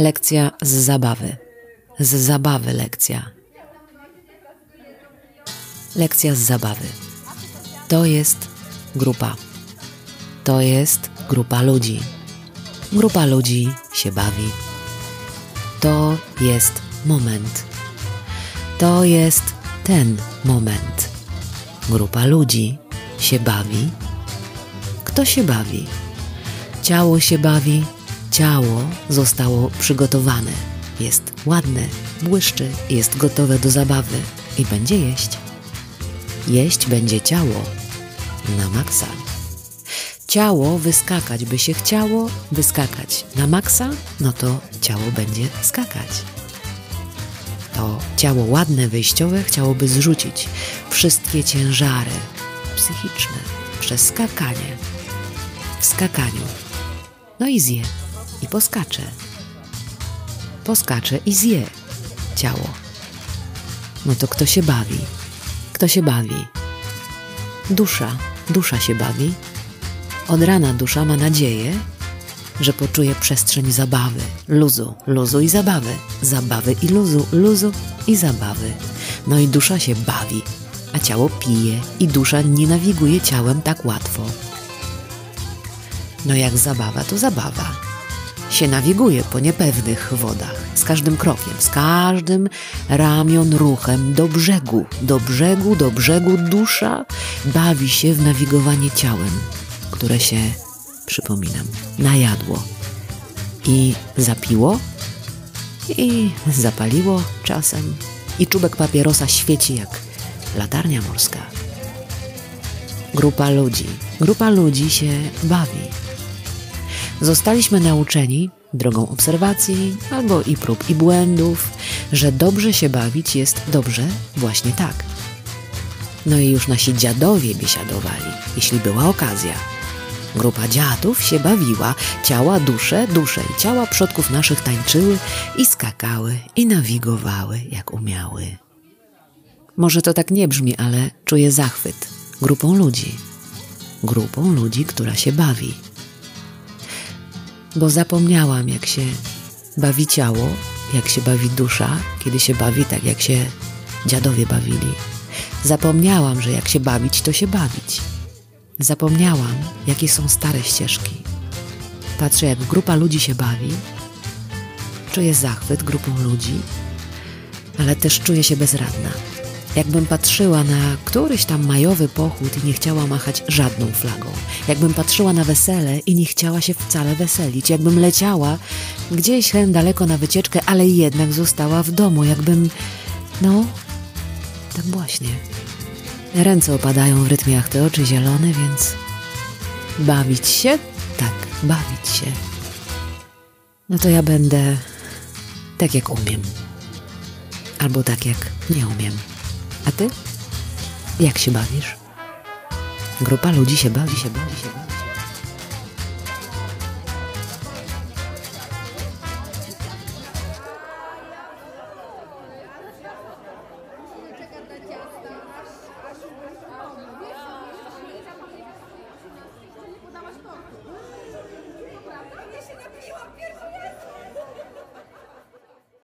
Lekcja z zabawy. Z zabawy lekcja. Lekcja z zabawy. To jest grupa. To jest grupa ludzi. Grupa ludzi się bawi. To jest moment. To jest ten moment. Grupa ludzi się bawi. Kto się bawi? Ciało się bawi. Ciało zostało przygotowane. Jest ładne, błyszczy, jest gotowe do zabawy i będzie jeść. Jeść będzie ciało na maksa. Ciało wyskakać by się chciało, wyskakać na maksa, no to ciało będzie skakać. To ciało ładne, wyjściowe chciałoby zrzucić wszystkie ciężary psychiczne przez skakanie. W skakaniu. No i zje. I poskacze. Poskacze i zje ciało. No to kto się bawi? Kto się bawi? Dusza. Dusza się bawi. Od rana dusza ma nadzieję, że poczuje przestrzeń zabawy, luzu, luzu i zabawy, zabawy i luzu, luzu i zabawy. No i dusza się bawi, a ciało pije i dusza nie nawiguje ciałem tak łatwo. No jak zabawa, to zabawa. Się nawiguje po niepewnych wodach, z każdym krokiem, z każdym ramion ruchem do brzegu, do brzegu, do brzegu dusza bawi się w nawigowanie ciałem, które się, przypominam, najadło i zapiło i zapaliło czasem i czubek papierosa świeci jak latarnia morska. Grupa ludzi, grupa ludzi się bawi. Zostaliśmy nauczeni drogą obserwacji albo i prób i błędów, że dobrze się bawić jest dobrze właśnie tak. No i już nasi dziadowie biesiadowali, jeśli była okazja. Grupa dziadów się bawiła, ciała, dusze, dusze i ciała przodków naszych tańczyły i skakały i nawigowały jak umiały. Może to tak nie brzmi, ale czuję zachwyt grupą ludzi. Grupą ludzi, która się bawi. Bo zapomniałam, jak się bawi ciało, jak się bawi dusza, kiedy się bawi tak, jak się dziadowie bawili. Zapomniałam, że jak się bawić, to się bawić. Zapomniałam, jakie są stare ścieżki. Patrzę, jak grupa ludzi się bawi. Czuję zachwyt grupą ludzi, ale też czuję się bezradna. Jakbym patrzyła na któryś tam majowy pochód i nie chciała machać żadną flagą. Jakbym patrzyła na wesele i nie chciała się wcale weselić. Jakbym leciała gdzieś hen daleko na wycieczkę, ale jednak została w domu. Jakbym... No, tak właśnie. Ręce opadają w rytmie, te oczy zielone, więc... Bawić się? Tak, bawić się. No to ja będę tak, jak umiem. Albo tak, jak nie umiem. A ty? Jak się bawisz? Grupa ludzi się bawi, się bawi, się bawi.